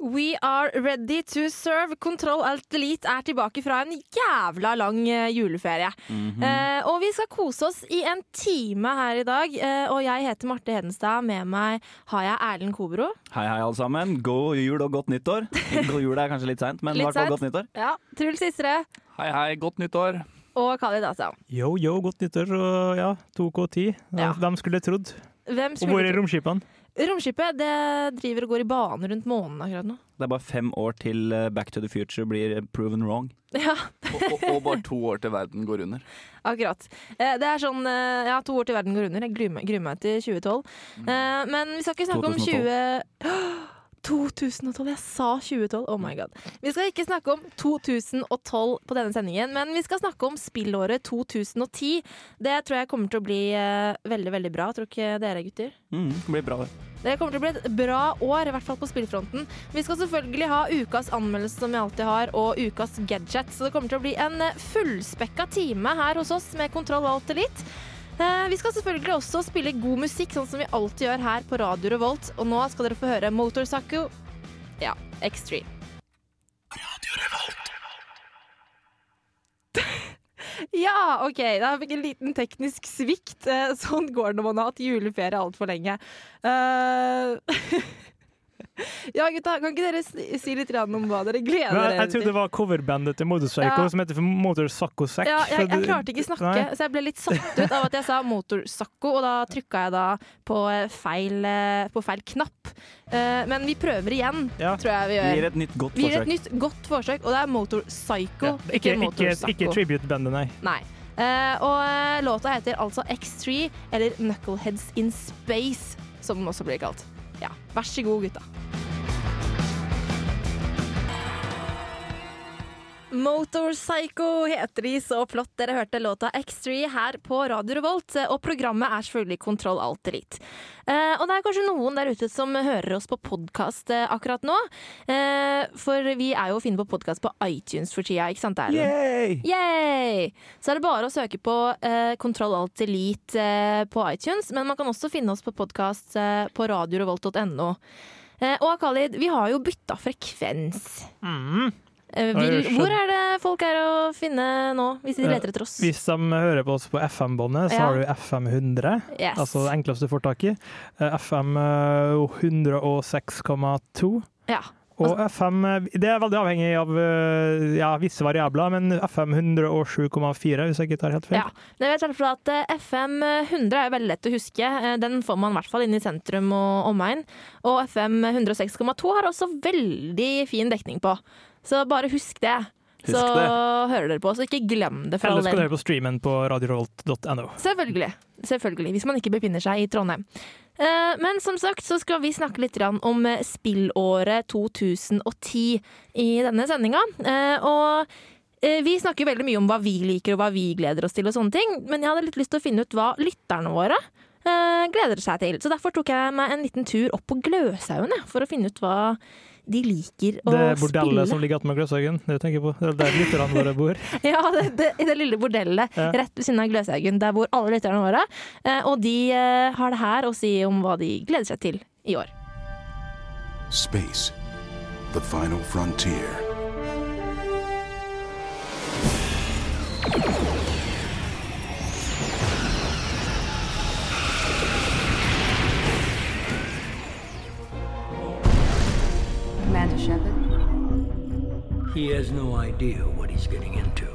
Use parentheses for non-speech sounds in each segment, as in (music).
We are ready to serve. Kontroll alt delete er tilbake fra en jævla lang eh, juleferie. eh, og vi skal kose oss i en time her i dag. Eh, og jeg heter Marte Hedenstad. Med meg har jeg Erlend Kobro. Hei, hei, alle sammen. God jul og godt nyttår. God jul er kanskje litt seint, men i Litt hvert fall sent. godt nyttår. Ja, Truls Sistre Hei, hei, godt nyttår. og Khalid Asam. Yo, yo, godt nyttår og ja, 2K10. Ja. Hvem skulle trodd? Hvem Og hvor er skulle romskipene? Romskipet det driver og går i bane rundt månen akkurat nå. Det er bare fem år til eh, Back to the Future blir proven wrong. (laughs) Ja, Og, og, og bare to år til verden går under. akkurat. Eh, det er sånn eh, ja, to år til verden går under. Jeg gruer meg, til 2012. Mm. men vi skal ikke snakke om 20 (gasps) (gasps) 2012, jeg sa 2012, oh my god. Vi skal ikke snakke om 2012 på denne sendingen, men vi skal snakke om spillåret 2010. Det tror jeg kommer til å bli eh, veldig, veldig bra. Tror ikke dere, gutter? Mm, det blir bra, det. Det kommer til å bli et bra år, i hvert fall på spillfronten. Vi skal selvfølgelig ha ukas anmeldelse som vi alltid har, og ukas gadget. Så det kommer til å bli en fullspekka time her hos oss med Kontroll Alt Elite. Eh, Vi skal selvfølgelig også spille god musikk, sånn som vi alltid gjør her på Radio Revolt. Og nå skal dere få høre Motorsaku, Ja, Extreme. (laughs) Ja, OK. Da fikk en liten teknisk svikt. Eh, Sånn går det når man har hatt juleferie altfor lenge. Eh, (laughs) ja, gutta, kan ikke dere si si litt om hva dere gleder dere jeg, jeg trodde det var coverbandet til Motorpsycho Ja. som heter for Motorsacco Sack. Ja, jeg, jeg klarte ikke snakke, Nei. så jeg ble litt satt ut av at jeg sa motorsakko, og da trykka jeg da på eh, feil, eh, på feil knapp. Eh, Men vi prøver igjen, Ja. tror jeg vi Vi gir et nytt godt Vi gir et forsøk. nytt godt forsøk, og det er motorpsycho, Ja. ikke, Ikke, ikke, motorsakko. ikke tribute-bandet, nei. Nei. Uh, og låta heter altså X3, eller Knuckleheads in Space, som den også blir kalt. Ja, vær så god, gutta. Motorpsycho heter de så flott. Dere hørte låta X3 her på Radio Revolt, eh, og programmet er selvfølgelig Kontroll Alt Elite. Eh, og det er kanskje noen der ute som hører oss på podkast eh, akkurat nå. Eh, for vi er jo å finne på podkast på iTunes for tida, ikke sant? Erlend? Yay! Yay! Så er det bare å søke på eh, Kontroll Alt Elite eh, på iTunes, men man kan også finne oss på podkast eh, på radiorevolt.no. Eh, og Khalid, vi har jo bytta frekvens. Mm. Eh, vil, hvor er det folk er å finne nå, hvis de Eh, leter etter oss? Hvis de hører på oss på FM-båndet, så Ja. har du FM 100. Yes. Altså det enkleste du får tak i. Eh, FM eh, 106,2. Ja. Og FM eh, Det er veldig avhengig av eh, ja, visse variabler, men FM 107,4, hvis jeg ikke tar helt feil. Ja, det vet jeg at eh, FM 100 er veldig lett å huske. Eh, Den får man i hvert fall inn i sentrum og omegn. Og FM 106,2 har også veldig fin dekning på. Så bare husk det. Husk så det. hører dere på, så ikke glem det. for Eller så skal dere på streamen på radiorolt.no. Selvfølgelig. Selvfølgelig. Hvis man ikke befinner seg i Trondheim. Eh, Men som sagt så skal vi snakke litt om eh, spillåret 2010 i denne sendinga. Eh, Og vi snakker veldig mye om hva vi liker og hva vi gleder oss til og sånne ting, men jeg hadde litt lyst til å finne ut hva lytterne våre gleder seg til. Så derfor tok jeg meg en liten tur opp på Gløshaugen for å finne ut hva de liker å spille. Det bordellet spille. som ligger attmed Gløshaugen, det du tenker på. Det er der lytterne våre bor. (laughs) Ja, det, det, i det lille bordellet Ja. rett ved siden av Gløshaugen. Der bor alle lytterne våre. Eh, og de eh, har det her å si om hva de gleder seg til i år. Space, the final frontier. He has no idea what he's getting into.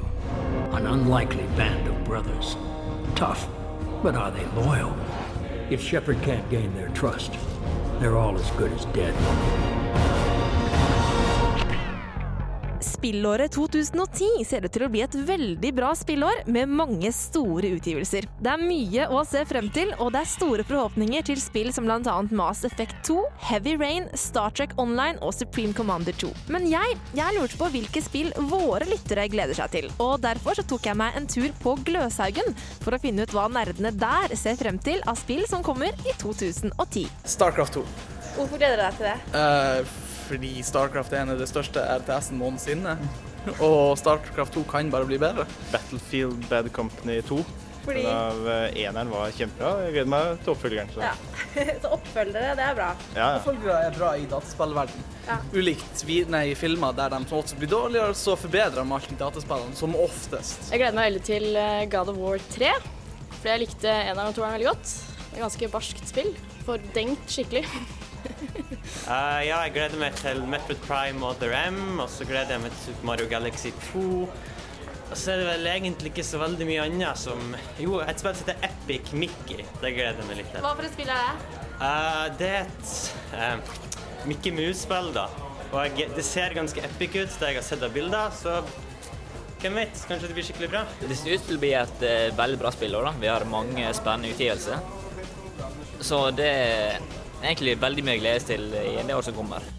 An unlikely band of brothers. Tough, but are they loyal? If Shepard can't gain their trust, they're all as good as dead. Spillåret 2010 ser ut til å bli et veldig bra spillår med mange store utgivelser. Det er mye å se frem til, og det er store forhåpninger til spill som bl.a. Mass Effect 2, Heavy Rain, Star Trek Online og Supreme Commander 2. Men jeg, jeg lurte på hvilke spill våre lyttere gleder seg til, og derfor så tok jeg meg en tur på Gløshaugen for å finne ut hva nerdene der ser frem til av spill som kommer i 2010. Starcraft 2. Hvorfor gleder du deg til det? Eh, fordi Starcraft er en av de største RTS-en noensinne. Og Starcraft 2 kan bare bli bedre. Battlefield Bad Company 2. Fordi- Den av eh, eneren var kjempebra. Jeg gleder meg til oppfølgeren. Så. Ja. (laughs) så oppfølgere, det er bra. Ja, ja. Oppfølgere er bra i dataspillverden. Ja. Ulikt vi- nei, filmer der de som også blir dårligere, så forbedrer man alltid dataspillene, som oftest. Jeg gleder meg veldig til eh, God of War 3, fordi jeg likte eneren og toeren veldig godt. Det er ganske barskt spill. Fordengt skikkelig. (laughs) Eh, ja, jeg gleder meg til Metroid Prime og Other M, og så gleder jeg meg til Super Mario Galaxy 2. Og så er det vel egentlig ikke så veldig mye annet som Jo, et spill som heter Epic Mickey. Det gleder jeg meg litt til. Hva for et spill er det? Uh, det er et uh, Mickey Mouse-spill, da. Og jeg, det ser ganske epic ut, det jeg har sett av bilder, så hvem vet? Kanskje det blir skikkelig bra? Det ser ut til å bli et veldig bra spill. Da. Vi har mange spennende utgivelser. Så det er egentlig veldig mye å glede seg til i det året som kommer.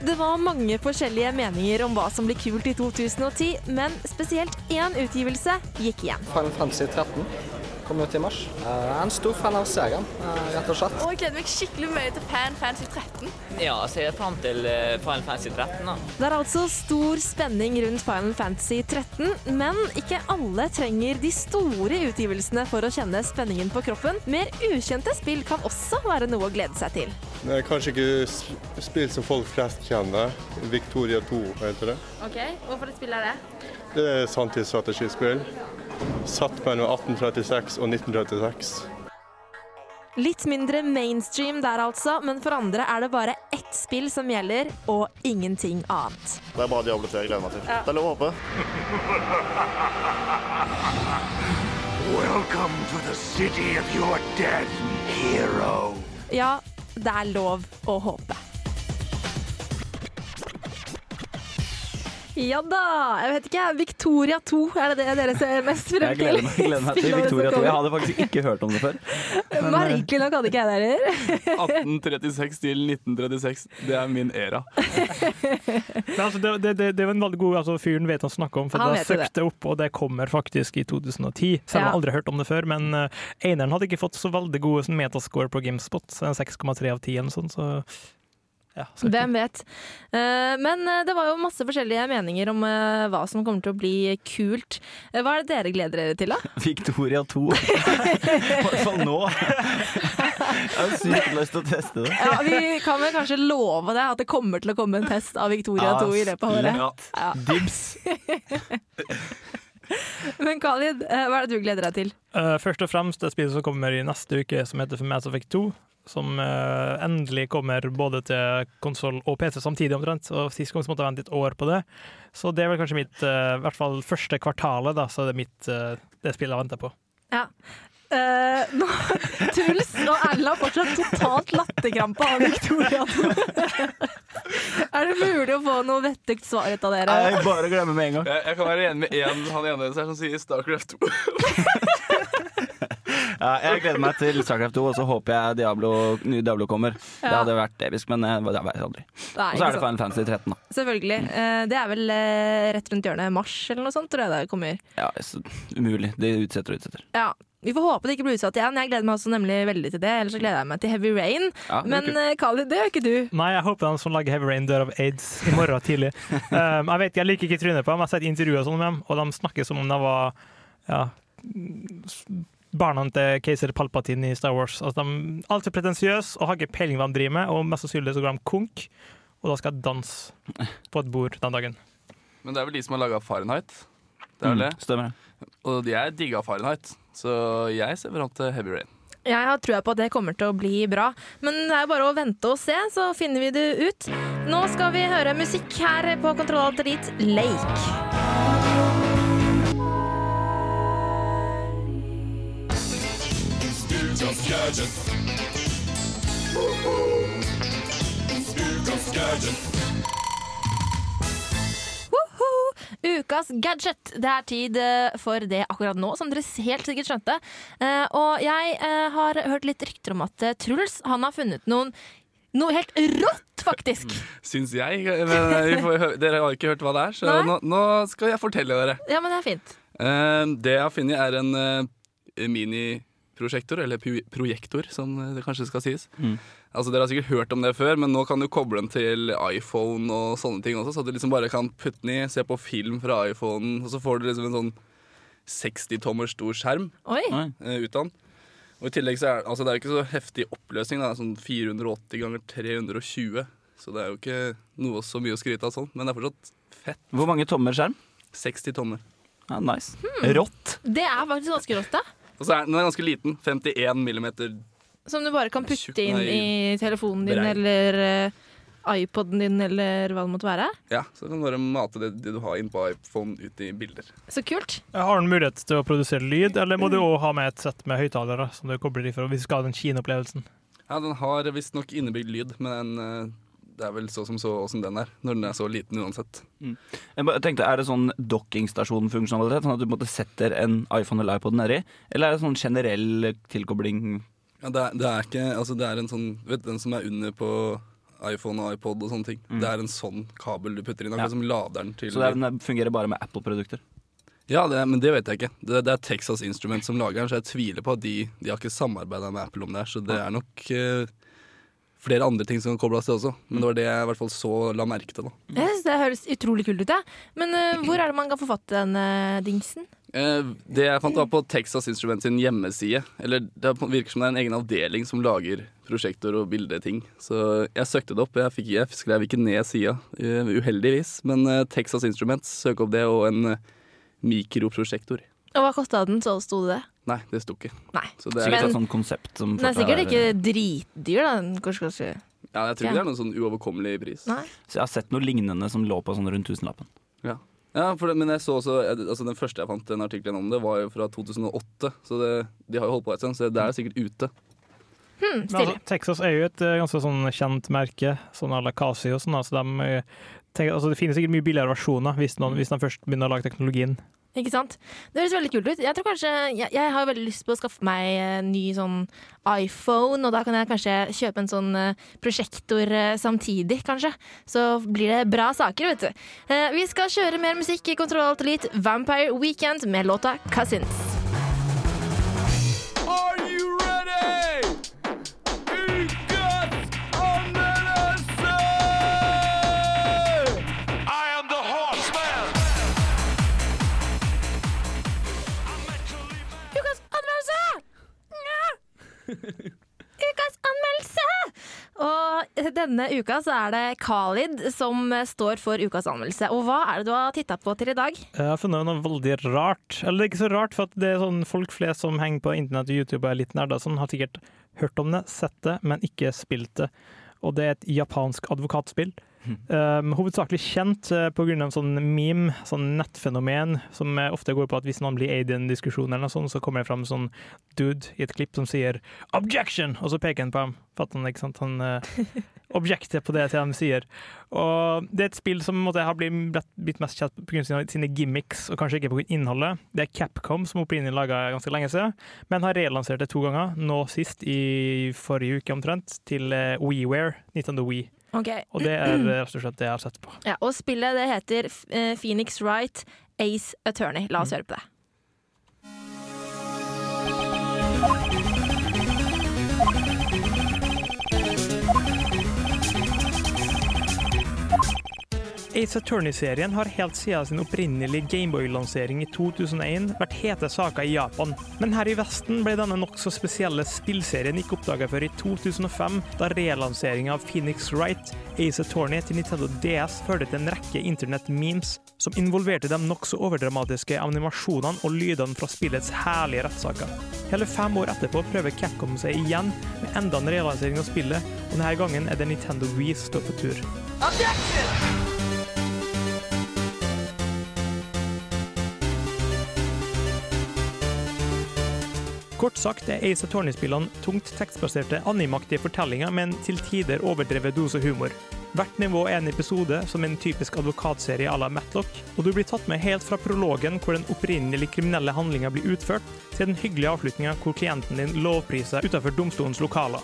Det var mange forskjellige meninger om hva som blir kult i 2010, men spesielt én utgivelse gikk igjen. Final Fantasy 13 kommer ut i mars. Jeg er en stor fan av serien, eh, rett og slett. Og jeg gleder meg skikkelig mye til Fan Fantasy 13. Ja, så jeg ser fram til eh, Final Fantasy 13. da. Det er altså stor spenning rundt Final Fantasy 13, men ikke alle trenger de store utgivelsene for å kjenne spenningen på kroppen. Mer ukjente spill kan også være noe å glede seg til. Det er kanskje ikke spill som folk flest kjenner. Victoria 2 heter det. Ok, Hvorfor spiller er det? Det er sanntidsstrategispill. Satt mellom 1836 og 1936. Litt mindre mainstream der altså, men for andre er det bare ett spill som gjelder, og ingenting annet. Det er bare Diablo 3 jeg gleder meg til. Ja. Det er lov å håpe. (laughs) Welcome to the city of your dead hero. Ja, det er lov å håpe. Ja da! Jeg vet ikke, Victoria 2, er det det dere ser mest frem Jeg til? gleder meg, gleder meg til Victoria 2. Jeg hadde faktisk ikke hørt om det før. (laughs) Men, eh, Merkelig nok hadde ikke jeg det heller. (laughs) 1836 til 1936. Det er min æra. (laughs) Altså, det, det, det, var en veldig god altså, fyren vet han snakker om, for Han da søkte det. opp, og det kommer faktisk i 2010. Selv om Ja. jeg aldri hørt om det før, men uh, Eineren hadde ikke fått så veldig gode metascore på Gamespot, så en 6,3 av 10 eller sånn, så ja. Hvem vet. Eh, Men eh, det var jo masse forskjellige meninger om eh, hva som kommer til å bli kult. Hva er det dere gleder dere til, da? (laughs) Victoria 2. (laughs) I hvert fall nå. Jeg har sykt lyst til å teste det. Ja, vi kan vel kanskje love deg at det kommer til å komme en test av Victoria 2 i løpet av året. Ja. Dibs. (laughs) Men Khalid, hva er det du gleder deg til? Eh, først og fremst det spillet som kommer i neste uke, som heter For meg som fikk 2. Som eh, endelig kommer både til konsoll og PC samtidig, omtrent. Og Sist gang så måtte jeg vente et år på det. Så det er vel kanskje mitt eh, I hvert fall første kvartalet, da, så er det mitt eh, det spillet jeg venter på. Ja. Uh, nå, (laughs) Truls og Erlend har fortsatt totalt latterkrampe av Victoria (laughs) er det mulig å få noe vettugt svar ut av dere? Jeg bare glemmer med en gang. Jeg, jeg kan være enig med en, han ene som sier Starcraft 2. (laughs) Ja, jeg gleder meg til Starcraft 2, og så håper jeg Diablo, ny Diablo kommer. Det hadde vært episk, men eh, det vet jeg aldri. Og så er det. Final Fantasy 13, da. Selvfølgelig. Eh, det er vel eh, rett rundt hjørnet mars eller noe sånt, tror jeg det kommer. Ja, umulig. De utsetter og utsetter. Ja, Vi får håpe det ikke blir utsatt igjen. Jeg gleder meg også nemlig veldig til det. Ellers så gleder jeg meg til Heavy Rain. Ja, Men eh, det gjør ikke du. Nei, jeg håper de som lager Heavy Rain dør av aids i morgen tidlig. (laughs) Um, jeg vet, jeg liker ikke trynet på dem, jeg har sett intervjuer sånn med dem, og de snakker som om de var ja, barna til keiser Palpatine i Star Wars. Altså, de er alltid pretensiøse og har ikke peiling hva de driver med, og mest sannsynlig så går de konk, og da skal jeg danse på et bord den dagen. Men det er vel de som har laga Fahrenheit. Det er vel Mm, det? stemmer Og de er digga Fahrenheit, så jeg ser fram til Heavy Rain. Jeg har trua på at det kommer til å bli bra. Men det er jo bare å vente og se, så finner vi det ut. Nå skal vi høre musikk her på Kontroll Alt Lake. Ukas gadget. Ukas gadget. ukas gadget. Det er tid eh, for det akkurat nå, som dere helt sikkert skjønte. Eh, og jeg eh, har hørt litt rykter om at Truls han har funnet noen noe helt rått, faktisk. Syns jeg. Men vi får, hø- dere har ikke hørt hva det er, så nå, nå skal jeg fortelle dere. Ja, men det er fint. Eh, det jeg har funnet, er en eh, miniprosjektor, eller projektor, som det kanskje skal sies. Altså Dere har sikkert hørt om det før, men nå kan du koble den til iPhone og sånne ting også, så du liksom bare kan putte den i, se på film fra iPhonen, og så får du liksom en sånn 60 tommer stor skjerm Oi. ut av den. Og i tillegg så er altså det er jo ikke så heftig oppløsning, da, sånn 480 ganger 320. Så det er jo ikke noe så mye å skryte av sånn, men det er fortsatt fett. Hvor mange tommer skjerm? 60 tommer. Ja, nice. Hmm. Rått. Det er faktisk ganske rått, da. Og så er den er ganske liten. 51 millimeter. Som du bare kan putte inn i telefonen din brei. eller eh, iPoden din eller hva det måtte være. Ja, så kan du bare mate det, det du har inn på iPhone ut i bilder. Så kult. Har den mulighet til å produsere lyd, eller må du òg ha med et sett med høyttalere som du kobler i for hvis du skal ha den kinoopplevelsen? Ja, den har visstnok innebygd lyd, men den, eh, det er vel så som så åssen den er. Når den er så liten uansett. Jeg tenkte, Er det sånn dockingstasjon-funksjonalitet? Sånn at du måtte setter en iPhone eller iPod nedi? Eller er det sånn generell tilkobling? Ja, det, er, det er ikke Altså, det er en sånn Vet du den som er under på iPhone og iPod og sånne ting? Mm. Det er en sånn kabel du putter inn, Ja. akkurat som laderen til Så det den fungerer bare med Apple-produkter? Ja, det, men det vet jeg ikke. Det, det er Texas Instruments som lager den, så jeg tviler på at de, de har ikke samarbeida med Apple om det her. Så det er nok eh, flere andre ting som kan kobles til også. Men det var det jeg i hvert fall så la merke til. da. Jeg synes Det høres utrolig kult ut. Ja. Men uh, hvor er det man kan få fatt i den eh, dingsen? Uh, det jeg fant var på Texas Instruments sin hjemmeside. Eller Det virker som det er en egen avdeling som lager prosjektor og bildeting. Så jeg søkte det opp. Jeg, fikk, jeg skrev ikke ned sida, uh, uheldigvis. Men Texas Instruments, søk opp det, og en mikroprosjektor. Og hva kosta den, så sto det det? Nei, det sto ikke. Nei. Så det Sikkert er, et sånt konsept som Den er sikkert ikke dritdyr, da. Den Kanskje, kanskje. ja, jeg tror ikke det er noen sånn uoverkommelig pris. Nei. Så jeg har sett noe lignende som lå på sånn rundt tusenlappen. Ja. Ja, for det, men jeg så også altså Den første jeg fant den artikkelen om det, var jo fra 2008. Så det, de har jo holdt på en stund, så det er sikkert ute. Hmm, Men altså, Texas er jo et eh, ganske sånn kjent merke, sånn à la Casio sånn. Altså, de, eh, tenker, altså, det finnes sikkert mye billigere versjoner hvis, noen, hvis de først begynner å lage teknologien. Ikke sant? Det høres veldig kult ut. Jeg tror kanskje Jeg, jeg har veldig lyst på å skaffe meg en ny sånn iPhone, og da kan jeg kanskje kjøpe en sånn eh, prosjektor eh, samtidig, kanskje. Så blir det bra saker, vet du. Eh, vi skal kjøre mer musikk i Kontroll Alt Elite, Vampire Weekend med låta Cousins. Ukas anmeldelse! Og denne uka så er det Khalid som står for ukas anmeldelse. Og hva er det du har titta på til i dag? Jeg har funnet noe veldig rart. Eller er ikke så rart, for det er sånn folk flest som henger på internett og YouTube og er litt nerder, som har sikkert hørt om det, sett det, men ikke spilt det. Og det er et japansk advokatspill. (laughs) Um, hovedsakelig kjent uh, pga. en sånn meme, sånn nettfenomen, som eh, ofte går på at hvis noen blir aid i en diskusjon, eller noe sånt, så kommer det fram sånn dude i et klipp som sier 'objection', og så peker han på ham. Fatter han, ikke sant? Han uh, objekter på det til han sier. Og det er et spill som måtte, har blitt, blitt- mest kjent pga. Sine gimmicks, og kanskje ikke pga. innholdet. Det er Capcom som opprinnelig laga ganske lenge siden, men har relansert det to ganger. Nå sist i forrige uke omtrent, til uh, WeWare, Nintendo Wii. Ok. Og det er eh, rett og slett det jeg har sett på. Ja, og spillet det heter eh, Phoenix Wright Ace Attorney. La oss høre på det. Ace Attorney-serien har helt siden sin opprinnelige Gameboy-lansering i 2001 vært hete saker i Japan. Men her i Vesten ble denne nokså spesielle spillserien ikke oppdaga før i 2005, da relanseringa av Phoenix Wright, Ace Attorney til Nintendo DS førte til en rekke internett-memes som involverte de nokså overdramatiske animasjonene og lydene fra spillets herlige rettssaker. Hele fem år etterpå prøver Capcom seg igjen med enda en relansering av spillet, og denne gangen er det Nintendo Wii som står for tur. Kort sagt er Ace Attorney-spillene tungt tekstbaserte animaktige fortellinger med en til tider overdrevet dose humor. Hvert nivå er en episode som en typisk advokatserie à la Matlock, og du blir tatt med helt fra prologen hvor den opprinnelig kriminelle handlinga blir utført, til den hyggelige avslutninga hvor klienten din lovpriser utenfor domstolens lokaler.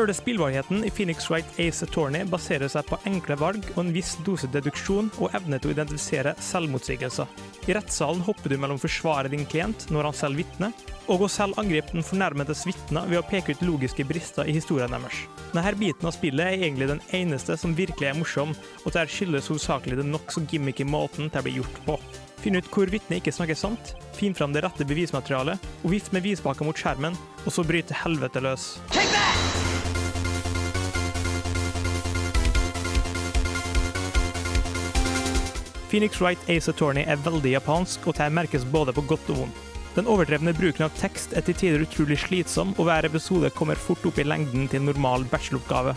Sjøle spillvarigheten i Phoenix Wright Ace Attorney baserer seg på enkle valg og en viss dose deduksjon og evne til å identifisere selvmotsigelser. I rettssalen hopper du mellom å forsvare din klient når han selv vitner, og å selv angripe den fornærmedes vitner ved å peke ut logiske brister i historien deres. Denne biten av spillet er egentlig den eneste som virkelig er morsom, og dette skyldes hovedsakelig den nokså gimmicky måten det blir gjort på. Finn ut hvor vitnet ikke snakker sant, finn fram det rette bevismaterialet, og vift med visbaka mot skjermen, og så bryter helvete løs. Phoenix Wright Ace Attorney er veldig japansk, og dette merkes både på godt og vondt. Den overdrevne bruken av tekst er til tider utrolig slitsom, og hver episode kommer fort opp i lengden til normal bacheloroppgave.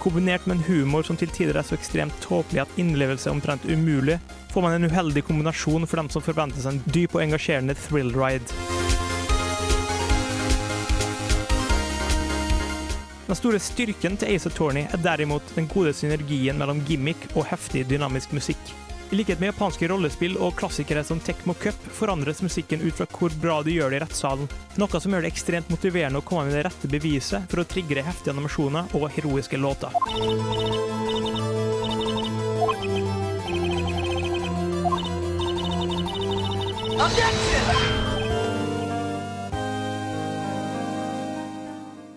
Kombinert med en humor som til tider er så ekstremt tåpelig at innlevelse er omtrent umulig, får man en uheldig kombinasjon for dem som forventer seg en dyp og engasjerende thrill ride. Den store styrken til Ace Attorney er derimot den gode synergien mellom gimmick og heftig dynamisk musikk. I likhet med japanske rollespill og klassikere som Tekmo Cup forandres musikken ut fra hvor bra du gjør det i rettssalen, noe som gjør det ekstremt motiverende å komme med det rette beviset for å triggere heftige animasjoner og heroiske låter.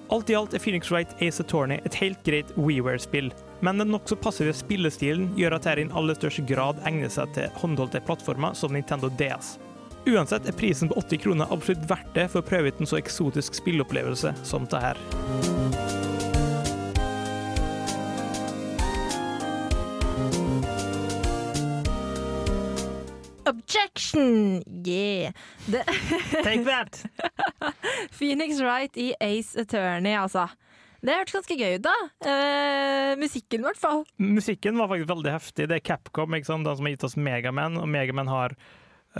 Alt i alt er Phoenix Wright Ace Attorney et helt greit WeWare-spill, men den nokså passive spillestilen gjør at dette i aller største grad egner seg til håndholdte plattformer som Nintendo DS. Uansett er prisen på 80 kroner absolutt verdt det for å prøve ut en så eksotisk spillopplevelse som det her. Objection! Yeah. Take that! (laughs) Phoenix Wright i Ace Attorney, altså. Det hørtes ganske gøy ut, da. Eh, musikken, i hvert fall. Musikken var faktisk veldig heftig. Det er Capcom, den som har gitt oss Megaman, og Megaman har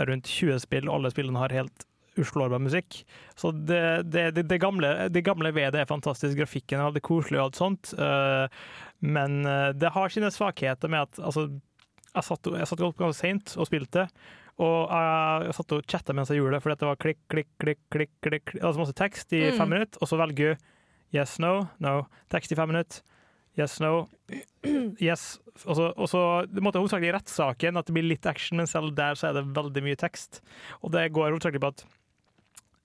rundt 20 spill, og alle spillene har helt uslårbar musikk. Så det, det, det, det, gamle, det gamle ved det er fantastisk. Grafikken er veldig koselig og alt sånt. eh, men eh, det har sine svakheter med at altså, jeg satt, jeg satt opp ganske seint og spilte. Og jeg, jeg satt og chatta mens jeg gjorde det, fordi det var klikk, klikk, klikk, klikk, klikk, altså masse tekst i Mm. fem minutter, og så velger du yes, no, no. Tekst i fem minutter. Yes, no. (clears throat) Yes. Og så, måtte hovedsakelig i rettssaken at det blir litt action, men selv der så er det veldig mye tekst. Og det går hovedsakelig på at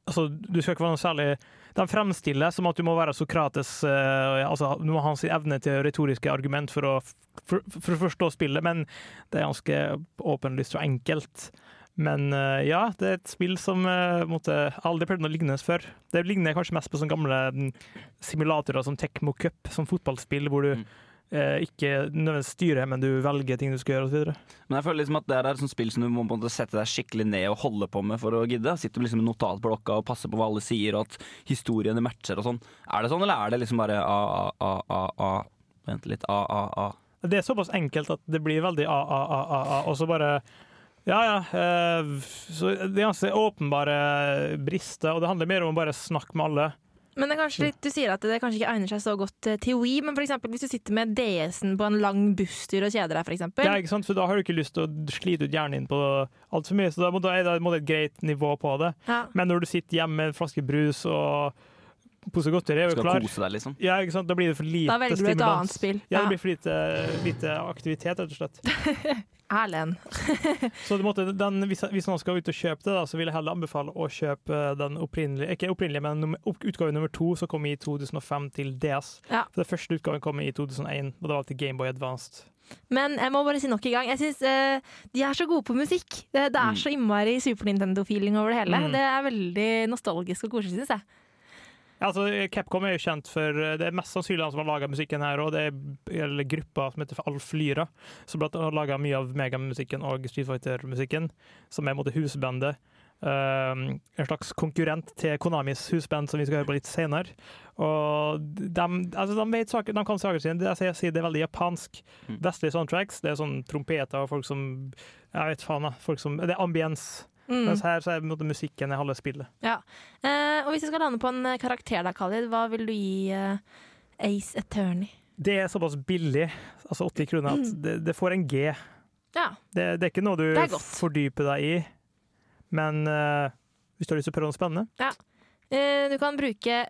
altså, du skal ikke være noe særlig De fremstiller som at du må være Sokrates uh, altså, Du må ha hans evne til retoriske argument for å, for, for å forstå spillet, men det er ganske åpenlyst og enkelt. Men eh, ja, det er et spill som uh, måtte, aldri prøvd noe lignes før. Det ligner kanskje mest på sånne gamle mm, simulatorer som Tekmo Cup, som fotballspill, hvor du eh, ikke nødvendigvis styrer, men du velger ting du skal gjøre osv. Men jeg føler liksom at det er et spill som du må sette deg skikkelig ned og holde på med for å gidde. Sitte liksom med notatblokka og passe på hva alle sier, og at historiene matcher og sånn. Er det sånn, eller er det liksom bare a, a, a, a, a Vent litt, a, a, a. Det er såpass enkelt at det blir veldig a, a, a, a, a og så bare ja, ja. eh, Så det er ganske åpenbare brister, og det handler mer om å bare snakke med alle. Men det er kanskje litt, du sier at det kanskje ikke egner seg så godt til Wii, men for eksempel hvis du sitter med DS-en på en lang busstur og kjeder deg, eksempel. Ja, ikke sant? For da har du ikke lyst til å slite ut hjernen din på altfor mye, så da må da må det et greit nivå på det. Ja. Men når du sitter hjemme med en flaske brus og pose godteri, er jo Skal klar. kose deg, liksom. Ja, ikke sant? Da blir det for lite Da velger du et stimulans. annet spill. Ja, det blir for lite, lite aktivitet, rett og slett. (laughs) Erlend. (laughs) Så du måtte, den, hvis, hvis man skal ut og kjøpe det, da, så vil jeg heller anbefale å kjøpe den opprinnelige Ikke opprinnelige, men nummer, utgave nummer to, som kom i 2005 til DS. Ja. For det første utgaven kom i 2001, og det var til Gameboy Advanced. Men jeg må bare si nok en gang, jeg synes uh, de er så gode på musikk. Det, det er Mm. så innmari Super Nintendo-feeling over det hele. Mm. Det er veldig nostalgisk og koselig, syns jeg. Altså, Capcom er jo kjent for Det er mest sannsynlig han som har laga musikken her, og det er gruppa som heter Alf Lyra, som har laga mye av Megamusikken og Street Fighter-musikken, som er måte husbandet. eh, en slags konkurrent til Konamis husband, som vi skal høre på litt senere. Og de, altså de, vet saker, de kan saker sine. Det, jeg sier det er veldig japansk. Vestlige soundtracks. Det er sånn trompeter og folk som Jeg vet faen. Folk som, det er ambiens. Mm. Mens her så er måte musikken i halve spillet. Ja. Eh, og hvis jeg skal lande på en eh, karakter da, Khalid, hva vil du gi eh, Ace Attorney? Det er såpass billig, altså 80 kroner, at Mm. det, det får en G. Ja. Det, det er ikke noe du er fordyper deg i, men eh, hvis du har lyst til å prøve noe spennende ja. Eh, du kan bruke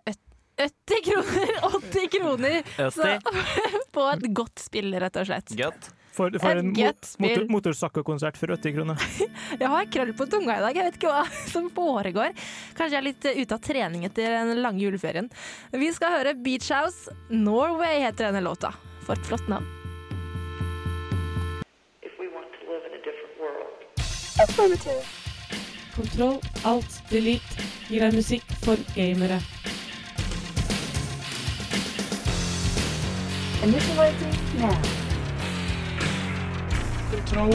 80 kroner, (laughs) 80 kroner så, (laughs) på et godt spill, rett og slett. Godt. For, for en mot, motor, motorsakko-konsert for 80 kroner. (laughs) Jeg har krøll på tunga i dag, jeg vet ikke hva (laughs) som foregår. Kanskje jeg er litt eh, ute av trening etter den lange juleferien. Vi skal høre Beach House. Norway heter denne låta. For et flott navn. Kontroll, alt, delete gir deg musikk for gamere. Initializing now. Kontroll,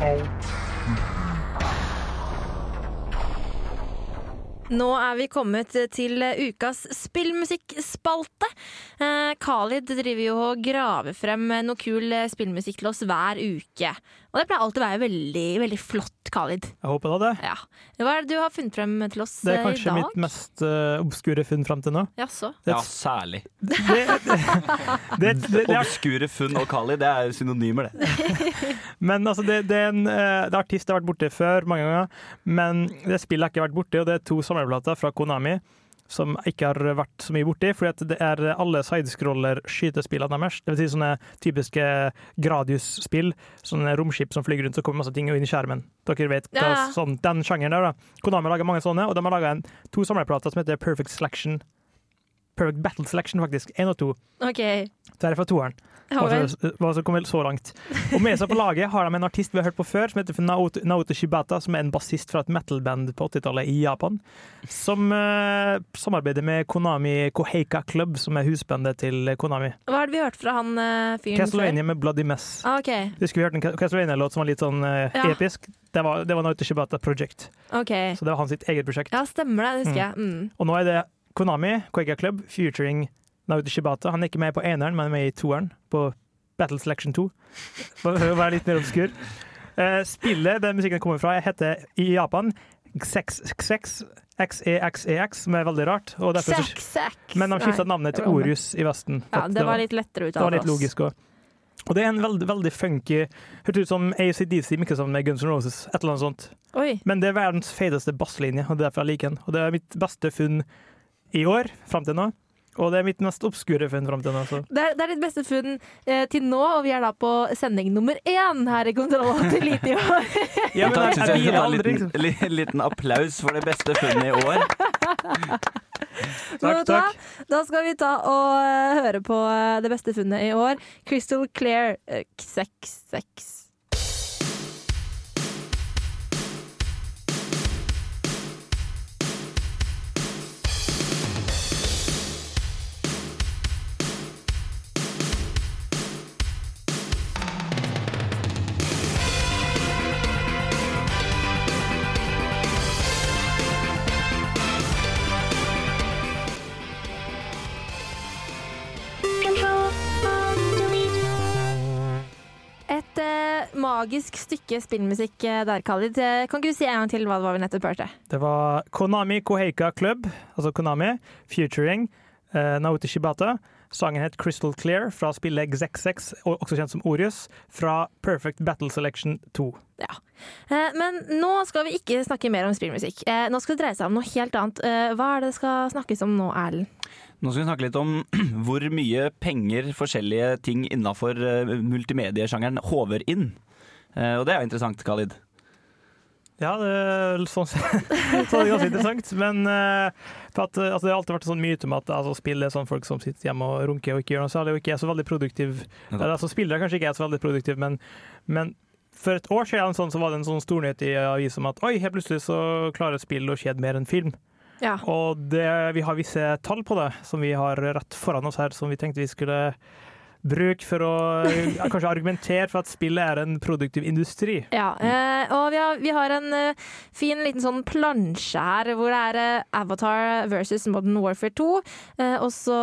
alt. Nå er vi kommet til ukas spillmusikkspalte. Eh, Khalid driver jo og graver frem noe kul spillmusikk til oss hver uke. Og det pleier alltid å være veldig, veldig flott, Khalid. Jeg håper da det. Ja. Hva er det du har funnet frem til oss i dag? Det er eh, kanskje mitt mest uh, obskure funn frem til nå. Jaså? Det er Ja, særlig. (laughs) Det, det, det, det, Obskure funn og Khalid, det er synonymer, det. (laughs) Men altså, det, det er en uh, det er artist jeg har vært borte før mange ganger, men det spillet jeg ikke vært borte, og det er to samleplater fra Konami som jeg ikke har vært så mye borti, fordi det er alle sidescroller-skytespillene deres. Det vil si sånne typiske Gradius-spill, sånne romskip som flyr rundt, så kommer masse ting inn i skjermen. Dere vet hva, Ja, sånn, den sjangeren der, da. Konami har laget mange sånne, og de har laget to samleplater som heter Perfect Selection. Perfect Battle Selection, faktisk. Én og to. Okay. Det er fra toeren. Ja Hva som- Hva kom vel så langt. Og med seg på laget har de en artist vi har hørt på før, som heter Naoto, Naoto Shibata, som er en bassist fra et metal-band på 80-tallet i Japan. Som uh, samarbeider med Konami Koheika Club, som er husbandet til Konami. Hva har vi hørt fra han uh, fyren Castlevania med Bloody Mess. Ah, okay. Husker vi hørte en Castlevania-låt som var litt sånn uh, Ja. episk? Det var, det var Naoto Shibata Project. Okay. Så det var hans eget prosjekt. Ja, stemmer det. Det husker jeg. Mm. Og nå er det Konami, Koheika Club, featuring Naoto Shibata. Han er ikke med på eneren, men er med i toeren, på Battle Selection 2. For å være litt mer obskur. Eh, spillet den musikken kommer fra, heter i Japan XXX, XEXEX, som er veldig rart. Derfor så- Sex, sex. men de skifta navnet til Orus i Vesten. Ja, det var litt lettere å Det var litt logisk også. Og det er en veldig, veldig funky Hørtes ut som ACDC mikka sammen med Guns N' Roses. Et eller annet sånt. Oi. Men det er verdens feiteste basslinje, og det er derfor jeg liker den. Og det er mitt beste funn i år, fram til nå. Og det er mitt mest obskure funn fram til nå. Altså. Det er, det er ditt beste funn eh, til nå, og vi er da på sending nummer én her i Kontroll og Elite i år. (laughs) Ja, men Da jeg, jeg jeg ta en aldri. liten, li, liten applaus for det beste funnet i år. (laughs) Takk, takk. Da skal vi ta og uh, høre på uh, det beste funnet i år. Crystal Clear uh, 66. magisk stykke spillmusikk eh, der, Khalid. Eh, Kan ikke du si en gang til hva det var vi nettopp hørte? Det var Konami Koheika Club, altså Konami, featuring uh, Naoto Shibata. Sangen het Crystal Clear fra spillet XXX, og også kjent som Orius, fra Perfect Battle Selection 2. Ja. Eh, Men nå skal vi ikke snakke mer om spillmusikk. Eh, Nå skal det dreie seg om noe helt annet. Eh, Hva er det det skal snakkes om nå, Erlend? Nå skal vi snakke litt om (clears throat) hvor mye penger forskjellige ting innafor multimediesjangeren håver inn. Eh, Og det er jo interessant, Khalid. Ja, det er sånn (laughs) så er det ganske interessant. Men eh, for at, eh, altså, det har alltid vært en sånn myte om at altså, spill er sånn folk som sitter hjemme og runker og ikke gjør noe særlig, og ikke er så veldig produktiv. Eller, altså, spillere kanskje ikke er så veldig produktive, men, men for et år siden sånn, så var det en sånn stornyhet i avisen om at oi, helt plutselig så klarer spill å skjede mer enn film. Ja. Og det, vi har visse tall på det som vi har rett foran oss her, som vi tenkte vi skulle bruke for å kanskje argumentere for at spillet er en produktiv industri. Ja, eh, og vi har, vi har en eh, fin liten sånn plansje her hvor det er eh, Avatar versus Modern Warfare 2. Eh, og så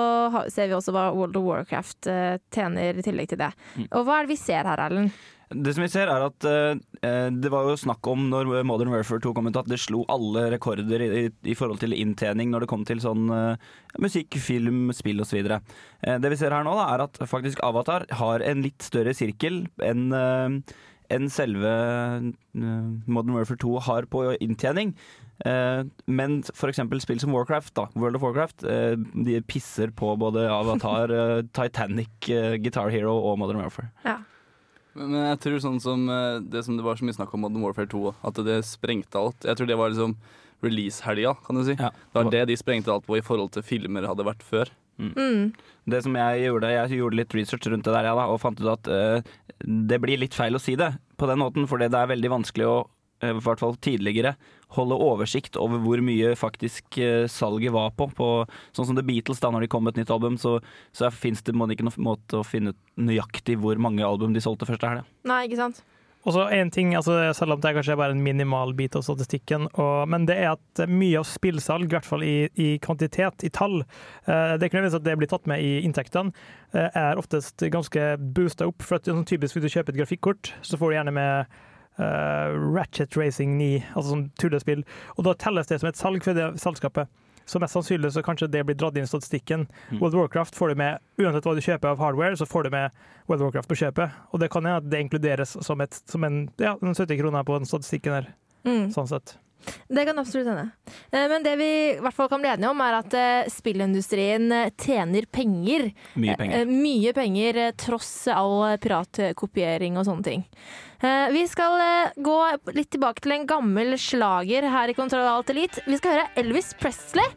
ser vi også hva World of Warcraft tjener i tillegg til det. Mm. Og hva er det vi ser her, Erlend? Det som vi ser er at eh, eh, Det var jo snakk om når Modern Warfare 2 kom ut at det slo alle rekorder i, i, forhold til inntjening når det kom til sånn eh, musikk, film, spill osv. Uh, det vi ser her nå, da, er at faktisk Avatar har en litt større sirkel enn eh, enn selve eh, Modern Warfare 2 har på inntjening. Eh, men f.eks. spill som Warcraft, da, World of Warcraft, eh, de pisser på både Avatar, eh, Titanic, eh, Guitar Hero og Modern Warfare. Ja. Men, men jeg tror sånn som eh, det som det var så mye snakk om Modern Warfare 2, at det sprengte alt. Jeg tror det var liksom release-helga, kan du si. Det var det de sprengte alt på i forhold til filmer hadde vært før. Mm. Det som jeg gjorde, jeg gjorde litt research rundt det der, ja, da, og fant ut at uh, det blir litt feil å si det på den måten, for det er veldig vanskelig å i hvert fall tidligere, holde oversikt over hvor mye faktisk eh, salget var på. på. Sånn som The Beatles, da når de kom med et nytt album, så, så fins det må det ikke noen måte å finne ut nøyaktig hvor mange album de solgte første helga. Nei, ikke sant? Og så en ting, altså, Selv om det er kanskje bare en minimal bit av statistikken, og, men det er at mye av spillsalg, i hvert fall i, i kvantitet, i tall eh, Det er ikke nødvendigvis at det blir tatt med i inntektene, eh, er oftest ganske boosta opp. for at sånn Typisk hvis du kjøper et grafikkort, så får du gjerne med eh, Ratchet Racing 9, altså sånn tullespill, og da telles det som et salg for det selskapet. Så mest sannsynlig så kanskje det blir dratt inn i statistikken. Mm. World of Warcraft får du med, uansett hva du kjøper av hardware, så får du med World of Warcraft på kjøpet. Og det kan hende at det inkluderes som, et, som en, ja, en 70 kroner på den statistikken her. Mm. Sånn sett. Det kan absolutt hende. Eh, Men det vi i hvert fall kan bli enige om, er at eh, spillindustrien eh, tjener penger. Mye penger. Mye penger, tross all piratkopiering og sånne ting. Vi skal gå litt tilbake til en gammel slager her i Kontroll Alt Elite. Vi skal høre Elvis Presley.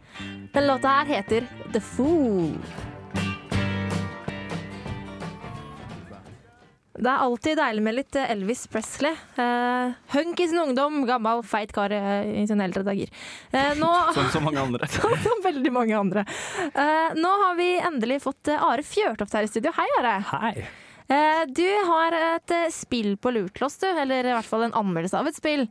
Den låta her heter The Fool. Det er alltid deilig med litt eh, Elvis Presley. Uh, hunk i sin ungdom, gammel, feit kar eh, i sine eldre dager. Uh, nå, (laughs) Som så mange andre. (laughs) som veldig mange andre. Uh, nå har vi endelig fått Are Fjørtoft her i studio. Hei, Are. Hei. Du har et spill på lurt til oss, du. Eller i hvert fall en anmeldelse av et spill.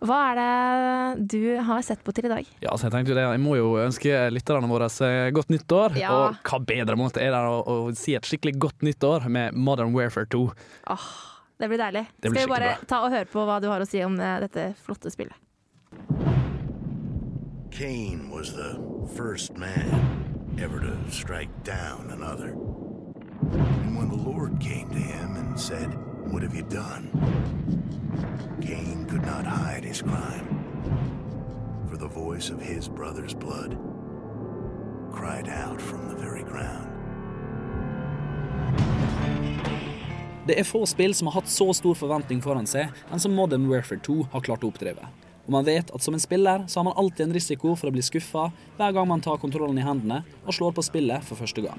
Hva er det du har sett på til i dag? Ja, så jeg tenkte jo det, jeg må jo ønske lytterne våre eh, godt nyttår. Ja. Og hva bedre måte er det å, å si et skikkelig godt nyttår med Modern Warfare 2? Åh, det blir deilig. Det blir Skal vi bare bra. ta og høre på hva du har å si om eh, dette flotte spillet? Cain was the first man ever to strike down another. And when the Lord came to him and said, What have you done? Cain could not hide his crime, for the voice of his brother's blood cried out from the very ground. Det er få spill som har hatt så stor forventning foran seg enn som Modern Warfare 2 har klart å oppdrive. Og man vet at som en spiller så har man alltid en risiko for å bli skuffa hver gang man tar kontrollen i hendene og slår på spillet for første gang.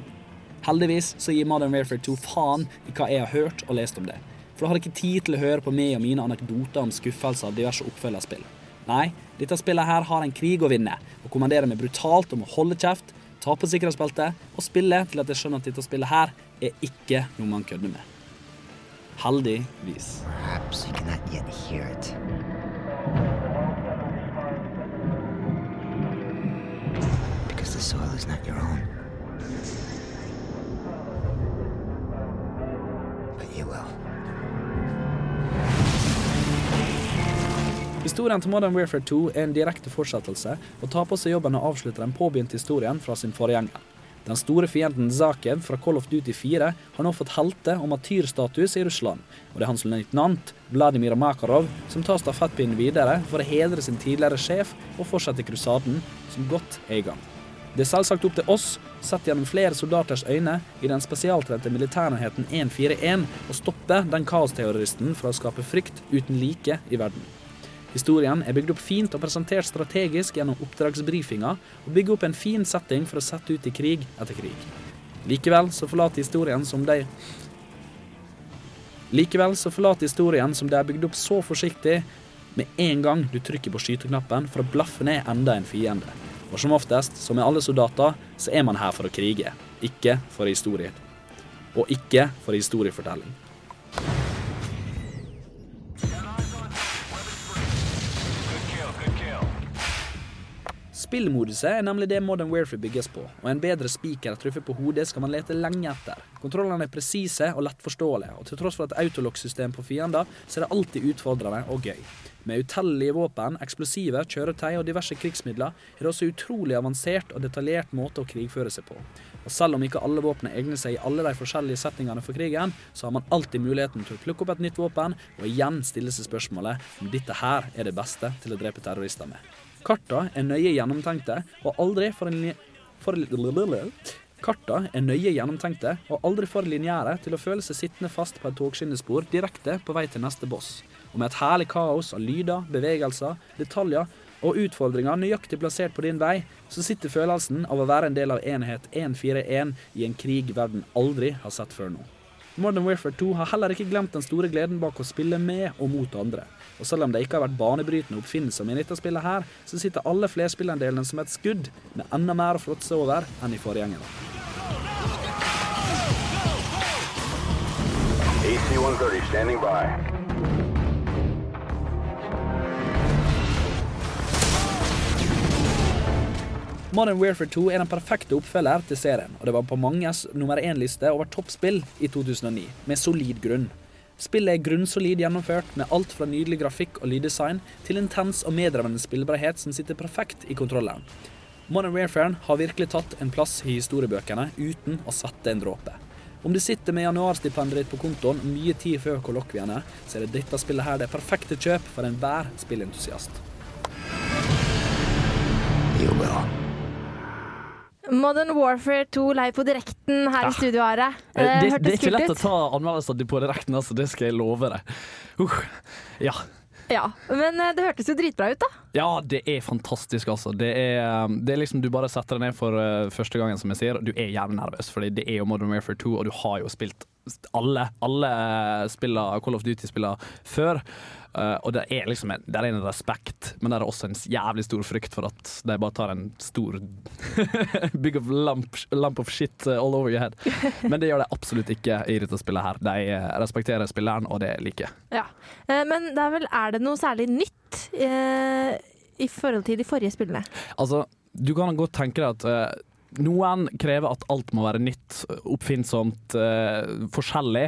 Heldigvis så gir Modern Warfare 2 faen i hva jeg har hørt og lest om det. For da har jeg ikke tid til å høre på meg og mine anekdoter om skuffelser av diverse oppfølgerspill. Nei, dette spillet her har en krig å vinne, og kommanderer meg brutalt om å holde kjeft, ta på sikkerhetsbeltet og spille til at jeg skjønner at dette spillet her er ikke noe man kødder med. Heldigvis. Perhaps you cannot yet hear it. Because the soil is not your own. Historien til Modern Warfare 2 er en direkte fortsettelse og tar på seg jobben å avslutte den påbegynte historien fra sin forgjenger. Den store fienden Zakev fra Call of Duty 4 har nå fått helte- og matyrstatus i Russland, og det er hans løytnant Vladimir Makarov som tar stafettpinnen videre for å hedre sin tidligere sjef og fortsette krusaden, som godt er i gang. Det er selvsagt opp til oss, sett gjennom flere soldaters øyne, i den spesialtrente militærenheten 141, å stoppe den kaosterroristen fra å skape frykt uten like i verden. Historien er bygd opp fint og presentert strategisk gjennom oppdragsbrifinga, og bygger opp en fin setting for å sette ut i krig etter krig. Likevel så forlater historien som de Likevel så forlater historien som de er bygd opp så forsiktig med en gang du trykker på skyteknappen for å blaffe ned enda en fiende. Og som oftest, som med alle soldater, så er man her for å krige, ikke for historie. og ikke for historiefortelling. Spillmoduset er nemlig det Modern Warfare bygges på, og en bedre spiker truffet på hodet skal man lete lenge etter. Kontrollene er presise og lettforståelige, og til tross for et autolock-system på fiender, så er det alltid utfordrende og gøy. Med utallige våpen, eksplosiver, kjøretøy og diverse krigsmidler er det også utrolig avansert og detaljert måte å krigføre seg på. Og selv om ikke alle våpnene egner seg i alle de forskjellige settingene for krigen, så har man alltid muligheten til å plukke opp et nytt våpen og igjen stille seg spørsmålet om dette her er det beste til å drepe terrorister med. Karta er nøye gjennomtenkte og aldri for en Karta er nøye gjennomtenkte og aldri for lineære til å føle seg sittende fast på et togskinnespor direkte på vei til neste boss. Og med et herlig kaos av lyder, bevegelser, detaljer og utfordringer nøyaktig plassert på din vei, så sitter følelsen av å være en del av enhet 141 i en krig verden aldri har sett før nå. Modern Warfare 2 har heller ikke glemt den store gleden bak å spille med og mot andre. Og selv om det ikke har vært banebrytende oppfinnelser i dette spillet her, så sitter alle flerspillerdelene som et skudd, med enda mer å fråtse over enn i forgjengeren. AC-130 standing by. Modern Warfare 2 er den perfekte oppfølger til serien, og det var på manges nummer én-liste over toppspill i 2009, med solid grunn. Spillet er grunnsolid gjennomført, med alt fra nydelig grafikk og lyddesign til intens og medrevende spillbarhet som sitter perfekt i kontrolleren. Modern Warfare har virkelig tatt en plass i historiebøkene uten å svette en dråpe. Om du sitter med januarstipendet ditt på kontoen mye tid før kollokviene, så er det dette spillet her det perfekte kjøp for enhver spillentusiast. You will. Modern Warfare 2 live på direkten her i studio, Are. Det, Det, det er ikke lett ut. å ta anmeldelser på direkten, altså, det skal jeg love deg. Uh, ja. Ja, men eh, det hørtes jo dritbra ut, da. ja, det er fantastisk, altså. Det er, um, det er liksom Du bare setter deg ned for uh, første gangen, som jeg sier, du er jævlig nervøs, fordi det er jo Modern Warfare 2, og du har jo spilt alle, alle spiller, Call of Duty-spiller før. Uh, og det er liksom en, det er en respekt, men det er også en jævlig stor frykt for at de bare tar en stor (laughs) big of lump, lump of shit uh, all over your head. (laughs) Men det gjør de absolutt ikke i dette spillet her. De respekterer spilleren, og det liker jeg. Ja. Uh, Men det er vel Er det noe særlig nytt uh, i forhold til de forrige spillene? Altså, du kan godt tenke deg at eh, noen krever at alt må være nytt, oppfinnsomt, uh, forskjellig.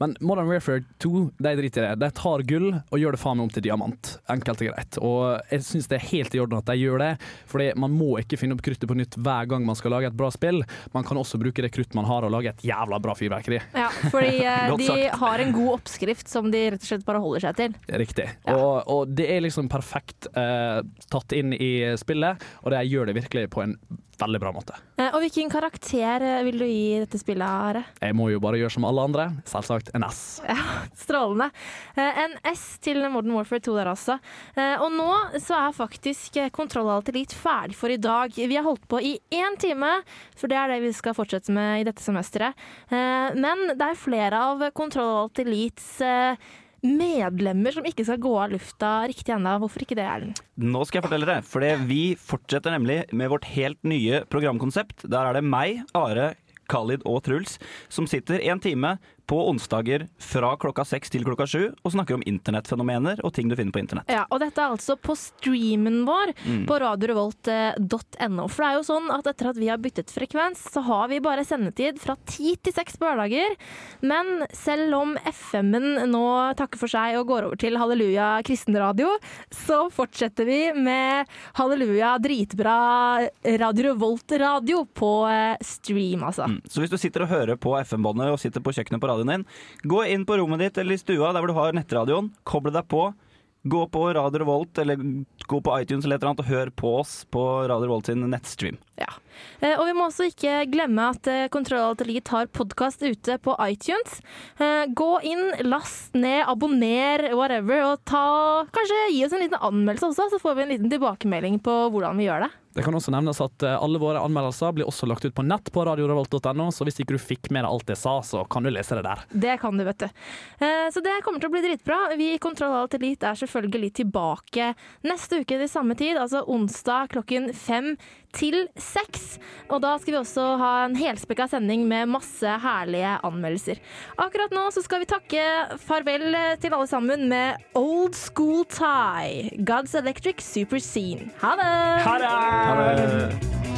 Men Modern Warfare 2 de driter i det. De tar gull og gjør det faen meg om til diamant. Enkelt og greit. Og jeg syns det er helt i orden at de gjør det, Fordi man må ikke finne opp kruttet på nytt hver gang man skal lage et bra spill. Man kan også bruke det kruttet man har og lage et jævla bra fyrverkeri. Ja, fordi uh, (laughs) de har en god oppskrift som de rett og slett bare holder seg til. Riktig. Og, og det er liksom perfekt uh, tatt inn i spillet, og det gjør det virkelig på en veldig bra måte. Eh, Og hvilken karakter eh, vil du gi dette spillet, Are? Jeg må jo bare gjøre som alle andre, selvsagt en S. Ja, strålende. Eh, En S til Modern Warfare 2 der altså. Og nå så er faktisk Kontroll Alt Elite ferdig for i dag. Vi har holdt på i én time, for det er det vi skal fortsette med i dette semesteret. Men det er flere av Kontroll Alt Elites medlemmer som ikke skal gå av lufta riktig ennå. Hvorfor ikke det, Erlend? Nå skal jeg fortelle dere, for vi fortsetter nemlig med vårt helt nye programkonsept. Der er det meg, Are, Khalid og Truls som sitter en time på onsdager fra klokka seks til klokka sju og snakker om internettfenomener og ting du finner på internett. Ja, og dette er altså på streamen vår Mm. på radiorevolt.no. For det er jo sånn at etter at vi har byttet frekvens, så har vi bare sendetid fra ti til seks på hverdager. Men selv om FM-en nå takker for seg og går over til Halleluja kristenradio, så fortsetter vi med Halleluja dritbra Radio Revolt-radio på eh, stream, altså. Så hvis du sitter og hører på FM-båndet og sitter på kjøkkenet på radioen din, gå inn på rommet ditt eller i stua der hvor du har nettradioen, koble deg på. Gå på Radio Revolt eller gå på iTunes eller et eller annet og hør på oss på Radio Revolt sin nettstream. Ja. Eh, Og vi må også ikke glemme at eh, Kontroll Alt Elite har podkast ute på iTunes. Eh, Gå inn, last ned, abonner, whatever, og ta, kanskje gi oss en liten anmeldelse også, så får vi en liten tilbakemelding på hvordan vi gjør det. Det kan også nevnes at alle våre anmeldelser blir også lagt ut på nett på radiorevolt.no, så hvis ikke du fikk med deg alt jeg sa, så kan du lese det der. Det kan du, vet du. Så det kommer til å bli dritbra. Vi i Kontroll Alt Elite er selvfølgelig tilbake neste uke til samme tid, altså onsdag klokken fem til seks. Og da skal vi også ha en helspekka sending med masse herlige anmeldelser. Akkurat nå så skal vi takke farvel til alle sammen med Old School Tie. God's Electric Super Scene. Ha det! Ha det!